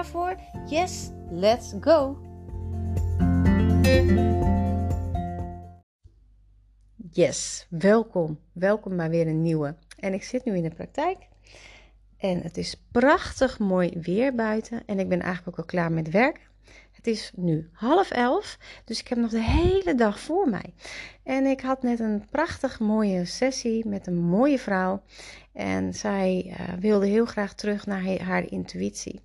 Voor? Yes, let's go! Yes, welkom. Welkom bij weer een nieuwe. En ik zit nu in de praktijk. En het is prachtig mooi weer buiten. En ik ben eigenlijk ook al klaar met werk. Het is nu half elf, dus ik heb nog de hele dag voor mij. En ik had net een prachtig mooie sessie met een mooie vrouw. En zij uh, wilde heel graag terug naar haar intuïtie.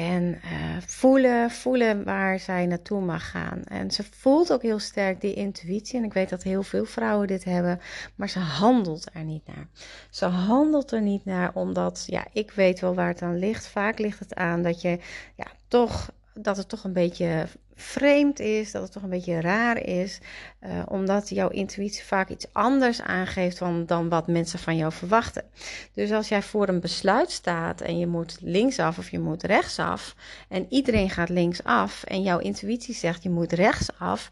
En uh, voelen, voelen waar zij naartoe mag gaan. En ze voelt ook heel sterk die intuïtie. En ik weet dat heel veel vrouwen dit hebben. Maar ze handelt er niet naar. Ze handelt er niet naar omdat, ja, ik weet wel waar het aan ligt. Vaak ligt het aan dat je, ja, toch dat het toch een beetje vreemd is, dat het toch een beetje raar is, uh, omdat jouw intuïtie vaak iets anders aangeeft dan, dan wat mensen van jou verwachten. Dus als jij voor een besluit staat en je moet linksaf of je moet rechtsaf en iedereen gaat linksaf en jouw intuïtie zegt je moet rechtsaf,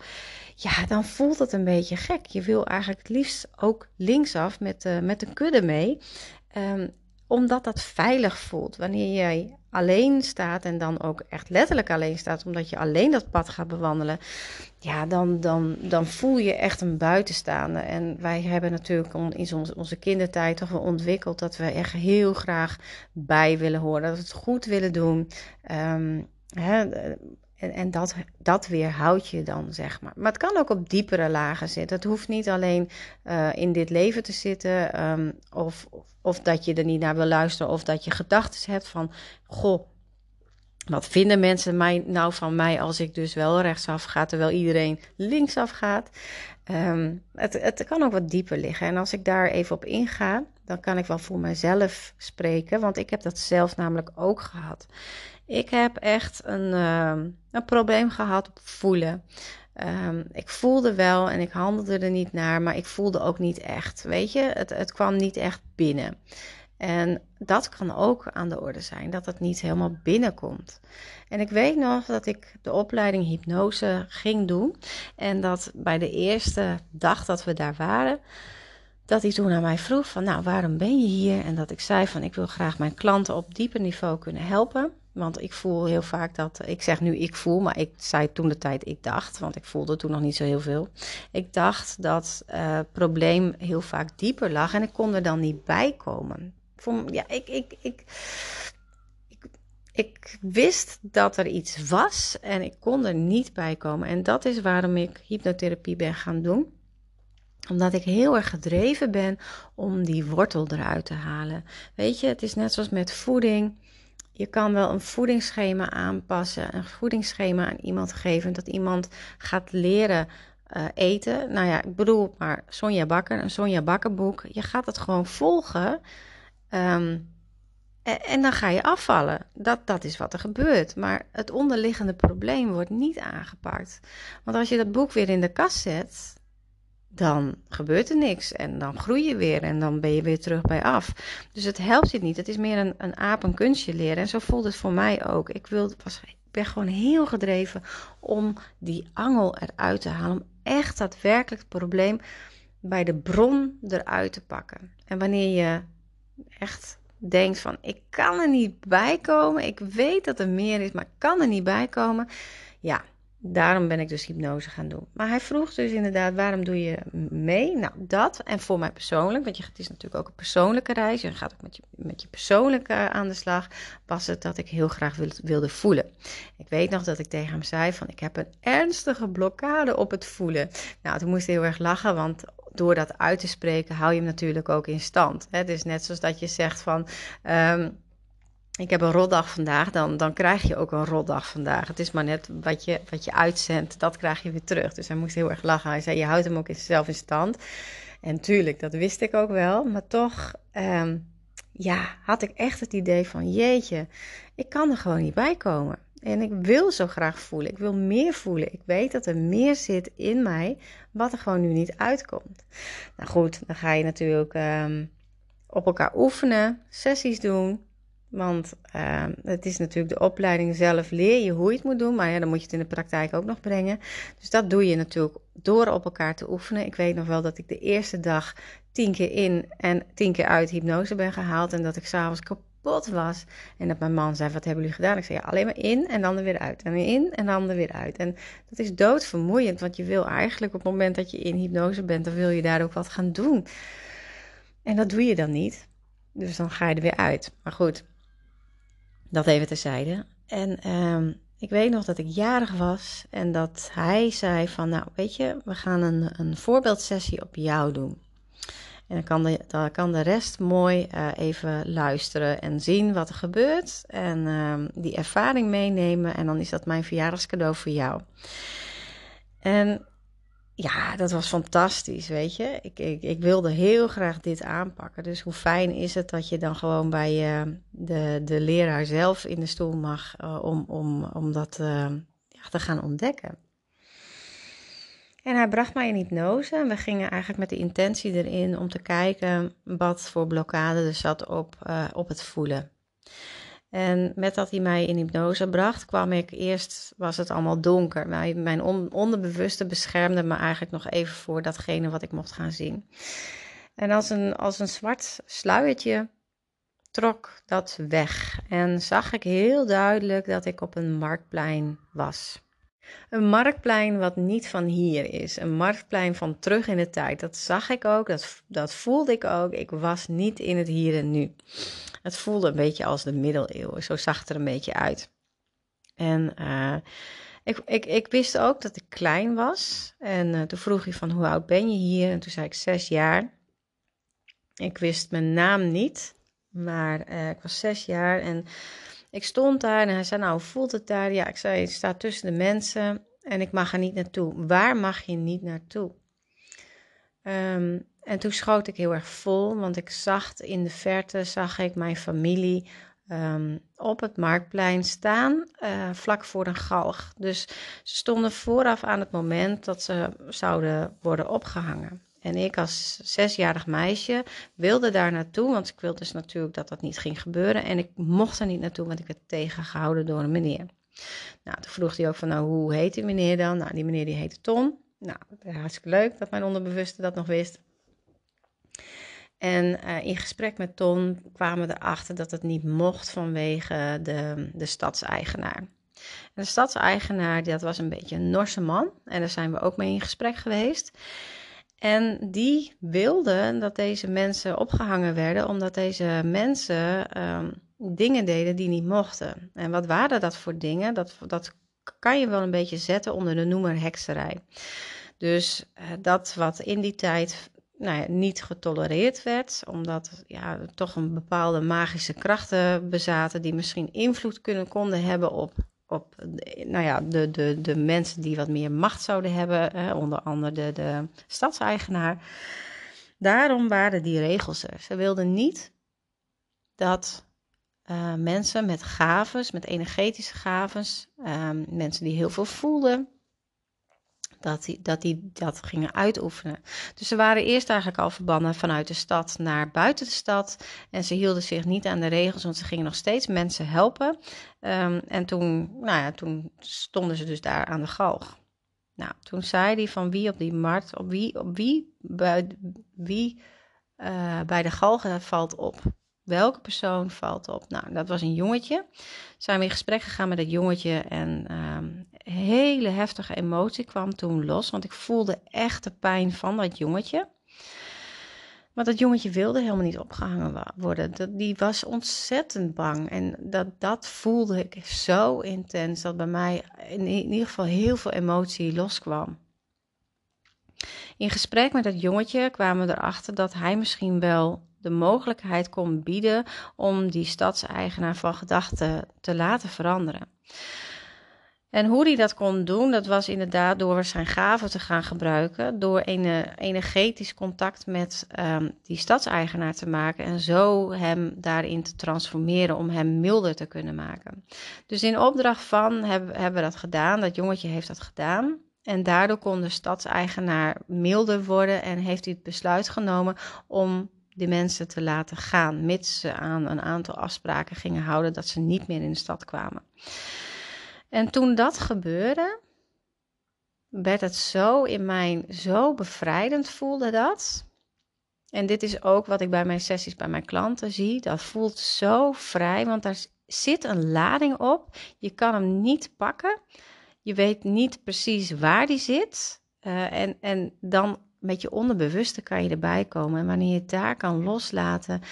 ja, dan voelt het een beetje gek. Je wil eigenlijk het liefst ook linksaf met, uh, met de kudde mee. Um, omdat dat veilig voelt. Wanneer jij alleen staat en dan ook echt letterlijk alleen staat, omdat je alleen dat pad gaat bewandelen, ja, dan, dan, dan voel je echt een buitenstaande. En wij hebben natuurlijk in onze, kindertijd toch wel ontwikkeld dat we echt heel graag bij willen horen, dat we het goed willen doen. Hè, en, en dat, dat weerhoudt je dan, zeg maar. Maar het kan ook op diepere lagen zitten. Het hoeft niet alleen uh, in dit leven te zitten. Um, of, of dat je er niet naar wil luisteren. Of dat je gedachten hebt van: Goh, wat vinden mensen mij nou van mij als ik dus wel rechtsaf ga, terwijl iedereen linksaf gaat? Um, het, het kan ook wat dieper liggen. En als ik daar even op inga, dan kan ik wel voor mezelf spreken. Want ik heb dat zelf namelijk ook gehad. Ik heb echt een, uh, een probleem gehad op voelen. Um, ik voelde wel en ik handelde er niet naar, maar ik voelde ook niet echt. Weet je, het, het kwam niet echt binnen. En dat kan ook aan de orde zijn, dat het niet helemaal binnenkomt. En ik weet nog dat ik de opleiding hypnose ging doen. En dat bij de eerste dag dat we daar waren, dat hij toen aan mij vroeg van, nou, waarom ben je hier? En dat ik zei van, ik wil graag mijn klanten op dieper niveau kunnen helpen. Want ik voel heel vaak dat, ik zeg nu ik voel, maar ik zei toen de tijd ik dacht, want ik voelde toen nog niet zo heel veel. Ik dacht dat het probleem heel vaak dieper lag en ik kon er dan niet bij komen. ja, ik, ik, ik, ik wist dat er iets was en ik kon er niet bij komen. En dat is waarom ik hypnotherapie ben gaan doen omdat ik heel erg gedreven ben om die wortel eruit te halen. Weet je, het is net zoals met voeding. Je kan wel een voedingsschema aanpassen, een voedingsschema aan iemand geven, dat iemand gaat leren uh, eten. Nou ja, ik bedoel maar Sonja Bakker, een Sonja Bakker boek. Je gaat het gewoon volgen um, en, en, dan ga je afvallen. Dat, dat is wat er gebeurt. Maar het onderliggende probleem wordt niet aangepakt. Want als je dat boek weer in de kast zet, dan gebeurt er niks en dan groei je weer en dan ben je weer terug bij af. Dus het helpt je niet. Het is meer een, een aap kunstje leren. En zo voelt het voor mij ook. Ik, wil, was, ik ben gewoon heel gedreven om die angel eruit te halen. Om echt daadwerkelijk het probleem bij de bron eruit te pakken. En wanneer je echt denkt van ik kan er niet bij komen. Ik weet dat er meer is, maar ik kan er niet bij komen. Ja, Daarom ben ik dus hypnose gaan doen. Maar hij vroeg dus inderdaad, waarom doe je mee? Nou, dat. En voor mij persoonlijk, want je, het is natuurlijk ook een persoonlijke reis. Je gaat ook met je, met je persoonlijke aan de slag. Was het dat ik heel graag wilde voelen. Ik weet nog dat ik tegen hem zei van, ik heb een ernstige blokkade op het voelen. Nou, toen moest hij heel erg lachen, want door dat uit te spreken hou je hem natuurlijk ook in stand. Het is net zoals dat je zegt van... Um, ik heb een rotdag vandaag, dan, dan krijg je ook een rotdag vandaag. Het is maar net wat je, wat je uitzendt, dat krijg je weer terug. Dus hij moest heel erg lachen. Hij zei, je houdt hem ook zelf in stand. En tuurlijk, dat wist ik ook wel. Maar toch, ehm, ja, had ik echt het idee van, jeetje, ik kan er gewoon niet bij komen. En ik wil zo graag voelen. Ik wil meer voelen. Ik weet dat er meer zit in mij, wat er gewoon nu niet uitkomt. Nou goed, dan ga je natuurlijk ehm, op elkaar oefenen, sessies doen. Want uh, het is natuurlijk de opleiding zelf, leer je hoe je het moet doen, maar ja, dan moet je het in de praktijk ook nog brengen. Dus dat doe je natuurlijk door op elkaar te oefenen. Ik weet nog wel dat ik de eerste dag tien keer in en tien keer uit hypnose ben gehaald en dat ik s'avonds kapot was. En dat mijn man zei, wat hebben jullie gedaan? Ik zei, alleen maar in en dan er weer uit. En in en dan er weer uit. En dat is doodvermoeiend, want je wil eigenlijk op het moment dat je in hypnose bent, dan wil je daar ook wat gaan doen. En dat doe je dan niet. Dus dan ga je er weer uit. Maar goed, dat even terzijde. En um, ik weet nog dat ik jarig was en dat hij zei van, nou weet je, we gaan een, een voorbeeldsessie op jou doen. En dan kan de, dan kan de rest mooi uh, even luisteren en zien wat er gebeurt. En um, die ervaring meenemen. En dan is dat mijn verjaardagscadeau voor jou. En ja, dat was fantastisch, weet je. Ik, ik, ik, wilde heel graag dit aanpakken. Dus hoe fijn is het dat je dan gewoon bij uh, de, de leraar zelf in de stoel mag uh, om, om, om dat uh, ja, te gaan ontdekken. En hij bracht mij in hypnose en we gingen eigenlijk met de intentie erin om te kijken wat voor blokkade er zat op, op het voelen. En met dat hij mij in hypnose bracht, kwam ik eerst, was het allemaal donker. Mijn, onderbewuste beschermde me eigenlijk nog even voor datgene wat ik mocht gaan zien. En als een, als een zwart sluiertje trok dat weg. En zag ik heel duidelijk dat ik op een marktplein was. Een marktplein wat niet van hier is. Een marktplein van terug in de tijd. Dat zag ik ook, dat, dat voelde ik ook. Ik was niet in het hier en nu. Het voelde een beetje als de middeleeuwen. Zo zag het er een beetje uit. En uh, ik, ik, ik wist ook dat ik klein was. En uh, toen vroeg hij van hoe oud ben je hier? En toen zei ik zes jaar. Ik wist mijn naam niet, maar uh, ik was zes jaar en ik stond daar en hij zei nou voelt het daar? Ja, ik zei het staat tussen de mensen en ik mag er niet naartoe. Waar mag je niet naartoe? Um, en toen schoot ik heel erg vol, want ik zag in de verte, zag ik mijn familie um, op het marktplein staan, uh, vlak voor een galg. Dus ze stonden vooraf aan het moment dat ze zouden worden opgehangen. En ik als zesjarig meisje wilde daar naartoe, want ik wilde dus natuurlijk dat dat niet ging gebeuren. En ik mocht er niet naartoe, want ik werd tegengehouden door een meneer. Nou, toen vroeg hij ook van, nou, hoe heet die meneer dan? Nou, die meneer die heette Ton. Nou, hartstikke leuk dat mijn onderbewuste dat nog wist. En uh, in gesprek met Ton kwamen we erachter dat het niet mocht vanwege de, de stadseigenaar. En de stadseigenaar, dat was een beetje een Norse man. En daar zijn we ook mee in gesprek geweest. En die wilde dat deze mensen opgehangen werden, omdat deze mensen um, dingen deden die niet mochten. En wat waren dat voor dingen? Dat, dat kan je wel een beetje zetten onder de noemer hekserij. Dus uh, dat wat in die tijd nou ja, niet getolereerd werd, omdat ja, toch een bepaalde magische krachten bezaten die misschien invloed kunnen, konden hebben op, op nou ja, de, de, de mensen die wat meer macht zouden hebben, hè, onder andere de, de stadseigenaar. Daarom waren die regels er. Ze wilden niet dat uh, mensen met gaves, met energetische gaves, uh, mensen die heel veel voelden, dat die, dat die dat gingen uitoefenen. Dus ze waren eerst eigenlijk al verbannen vanuit de stad naar buiten de stad. En ze hielden zich niet aan de regels, want ze gingen nog steeds mensen helpen. Um, en toen, nou ja, toen stonden ze dus daar aan de galg. Nou, toen zei hij van wie op die markt, op wie, op wie, bij, wie uh, bij de galgen valt op. Welke persoon valt op? Nou, dat was een jongetje. Zijn we in gesprek gegaan met dat jongetje en um, hele heftige emotie kwam toen los, want ik voelde echt de pijn van dat jongetje. Maar dat jongetje wilde helemaal niet opgehangen worden. Die was ontzettend bang. En dat, dat voelde ik zo intens dat bij mij in ieder geval heel veel emotie loskwam. In gesprek met dat jongetje kwamen we erachter dat hij misschien wel de mogelijkheid kon bieden om die stadseigenaar van gedachten te laten veranderen. En hoe hij dat kon doen, dat was inderdaad door zijn gaven te gaan gebruiken, door een energetisch contact met um, die stadseigenaar te maken en zo hem daarin te transformeren om hem milder te kunnen maken. Dus in opdracht van hebben, hebben we dat gedaan, dat jongetje heeft dat gedaan. En daardoor kon de stadseigenaar milder worden en heeft hij het besluit genomen om die mensen te laten gaan, mits ze aan een aantal afspraken gingen houden dat ze niet meer in de stad kwamen. En toen dat gebeurde, werd het zo in mij, zo bevrijdend voelde dat. En dit is ook wat ik bij mijn sessies bij mijn klanten zie. Dat voelt zo vrij, want daar zit een lading op. Je kan hem niet pakken. Je weet niet precies waar die zit. Uh, en, en dan met je onderbewuste kan je erbij komen. En wanneer je het daar kan loslaten,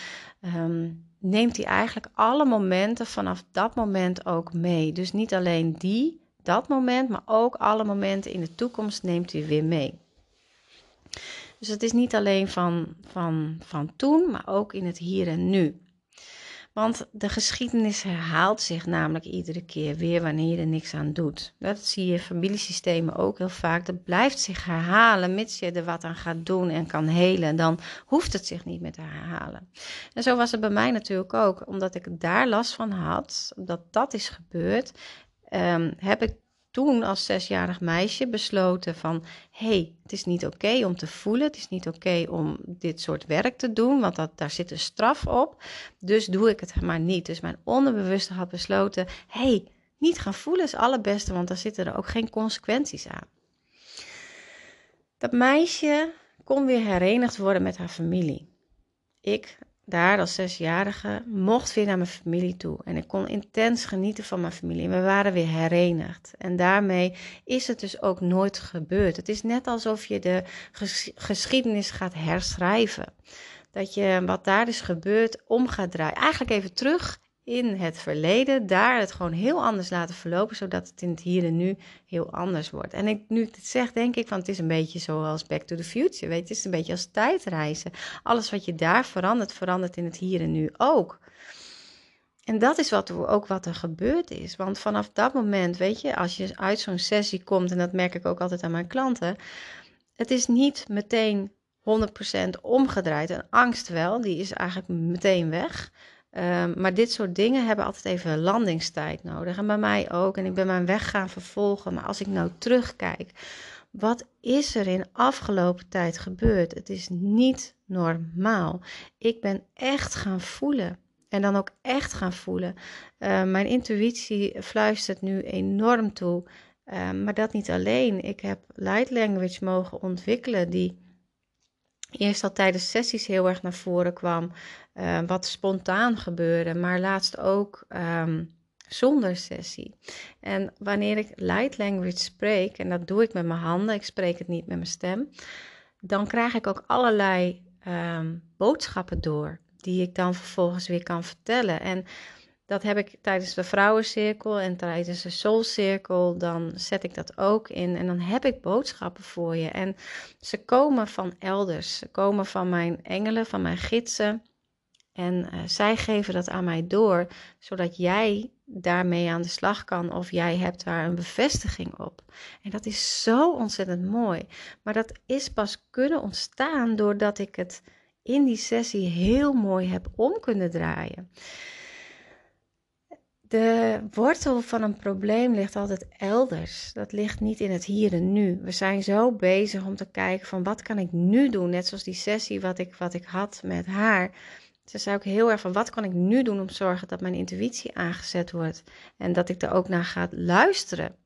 um, neemt hij eigenlijk alle momenten vanaf dat moment ook mee. Dus niet alleen die, dat moment, maar ook alle momenten in de toekomst neemt hij weer mee. Dus het is niet alleen van, van, van toen, maar ook in het hier en nu. Want de geschiedenis herhaalt zich namelijk iedere keer weer wanneer je er niks aan doet. Dat zie je familiesystemen ook heel vaak. Dat blijft zich herhalen, mits je er wat aan gaat doen en kan helen. Dan hoeft het zich niet meer te herhalen. En zo was het bij mij natuurlijk ook. Omdat ik daar last van had, dat dat is gebeurd, um, heb ik toen als zesjarig meisje besloten van... hey, het is niet oké om te voelen, het is niet oké om dit soort werk te doen... want dat, daar zit een straf op, dus doe ik het maar niet. Dus mijn onderbewuste had besloten... hey, niet gaan voelen is het allerbeste, want daar zitten er ook geen consequenties aan. Dat meisje kon weer herenigd worden met haar familie. Ik daar als zesjarige mocht weer naar mijn familie toe. En ik kon intens genieten van mijn familie. En we waren weer herenigd. En daarmee is het dus ook nooit gebeurd. Het is net alsof je de geschiedenis gaat herschrijven. Dat je wat daar is gebeurd om gaat draaien. Eigenlijk even terug in het verleden, daar het gewoon heel anders laten verlopen, zodat het in het hier en nu heel anders wordt. En ik, nu ik dit zeg, denk ik, van het is een beetje zoals Back to the Future, weet je, het is een beetje als tijdreizen. Alles wat je daar verandert, verandert in het hier en nu ook. En dat is wat, ook wat er gebeurd is. Want vanaf dat moment, weet je, als je uit zo'n sessie komt, en dat merk ik ook altijd aan mijn klanten, het is niet meteen 100% omgedraaid. Een angst wel, die is eigenlijk meteen weg. Ehm, maar dit soort dingen hebben altijd even landingstijd nodig. En bij mij ook. En ik ben mijn weg gaan vervolgen. Maar als ik nou terugkijk, wat is er in afgelopen tijd gebeurd? Het is niet normaal. Ik ben echt gaan voelen. En dan ook echt gaan voelen. Ehm, mijn intuïtie fluistert nu enorm toe. Ehm, maar dat niet alleen. Ik heb light language mogen ontwikkelen die eerst al tijdens sessies heel erg naar voren kwam. Uh, wat spontaan gebeurde, maar laatst ook um, zonder sessie. En wanneer ik light language spreek, en dat doe ik met mijn handen, ik spreek het niet met mijn stem, dan krijg ik ook allerlei um, boodschappen door, die ik dan vervolgens weer kan vertellen. En dat heb ik tijdens de vrouwencirkel en tijdens de soulcirkel. Dan zet ik dat ook in en dan heb ik boodschappen voor je. En ze komen van elders. Ze komen van mijn engelen, van mijn gidsen. En uh, zij geven dat aan mij door, zodat jij daarmee aan de slag kan of jij hebt daar een bevestiging op. En dat is zo ontzettend mooi. Maar dat is pas kunnen ontstaan doordat ik het in die sessie heel mooi heb om kunnen draaien. De wortel van een probleem ligt altijd elders. Dat ligt niet in het hier en nu. We zijn zo bezig om te kijken van wat kan ik nu doen? Net zoals die sessie wat ik, wat ik had met haar. Ze zei ook heel erg van wat kan ik nu doen om te zorgen dat mijn intuïtie aangezet wordt. En dat ik er ook naar ga luisteren.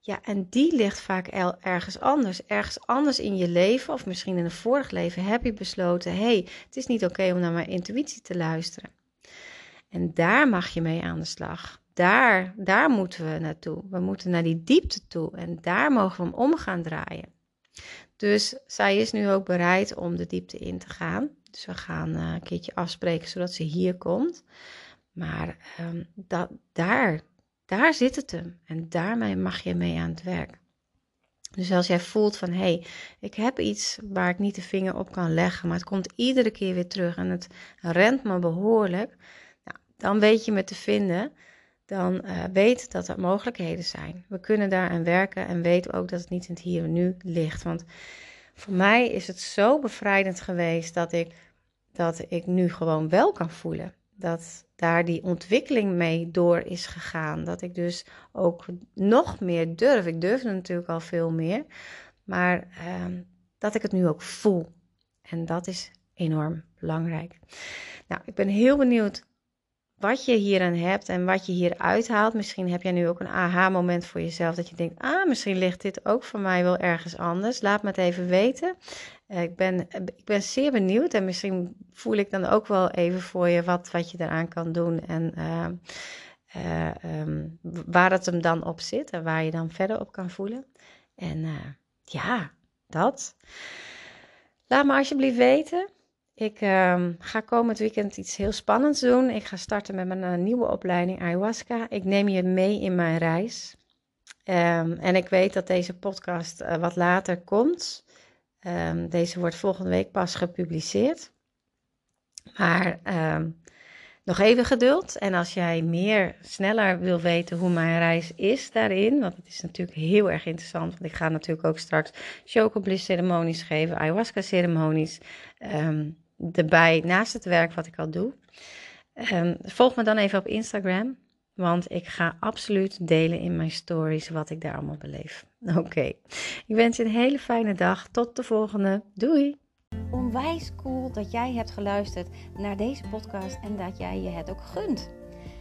Ja, en die ligt vaak ergens anders. Ergens anders in je leven, of misschien in een vorig leven, heb je besloten: hé, hey, het is niet oké om naar mijn intuïtie te luisteren. En daar mag je mee aan de slag. Daar, daar moeten we naartoe. We moeten naar die diepte toe. En daar mogen we hem om gaan draaien. Dus zij is nu ook bereid om de diepte in te gaan. Dus we gaan uh, een keertje afspreken zodat ze hier komt. Maar um, dat, daar, daar zit het hem. En daarmee mag je mee aan het werk. Dus als jij voelt van hé, hey, ik heb iets waar ik niet de vinger op kan leggen, maar het komt iedere keer weer terug en het rent me behoorlijk, dan weet je me te vinden. Dan uh, weet dat er mogelijkheden zijn. We kunnen daar aan werken en weten ook dat het niet in het hier en nu ligt. Want voor mij is het zo bevrijdend geweest dat ik, dat ik nu gewoon wel kan voelen. Dat daar die ontwikkeling mee door is gegaan. Dat ik dus ook nog meer durf. Ik durfde natuurlijk al veel meer. Maar ehm, dat ik het nu ook voel. En dat is enorm belangrijk. Nou, ik ben heel benieuwd wat je hier aan hebt en wat je hier uithaalt. Misschien heb jij nu ook een aha-moment voor jezelf. Dat je denkt, ah, misschien ligt dit ook voor mij wel ergens anders. Laat me het even weten. Uh, ik, ben, ik ben zeer benieuwd en misschien voel ik dan ook wel even voor je wat, wat je eraan kan doen. En uh, um, waar het hem dan op zit en waar je dan verder op kan voelen. En ja, dat. Laat me alsjeblieft weten. Ik uh, ga komend weekend iets heel spannends doen. Ik ga starten met mijn uh, nieuwe opleiding ayahuasca. Ik neem je mee in mijn reis. Um, en ik weet dat deze podcast uh, wat later komt. Um, deze wordt volgende week pas gepubliceerd. Maar nog even geduld. En als jij meer, sneller wil weten hoe mijn reis is daarin, want het is natuurlijk heel erg interessant, want ik ga natuurlijk ook straks chocobliss ceremonies geven, ayahuasca ceremonies. Erbij naast het werk wat ik al doe. Um, volg me dan even op Instagram, want ik ga absoluut delen in mijn stories wat ik daar allemaal beleef. Oké, ik wens je een hele fijne dag. Tot de volgende. Doei! Onwijs cool dat jij hebt geluisterd naar deze podcast en dat jij je het ook gunt.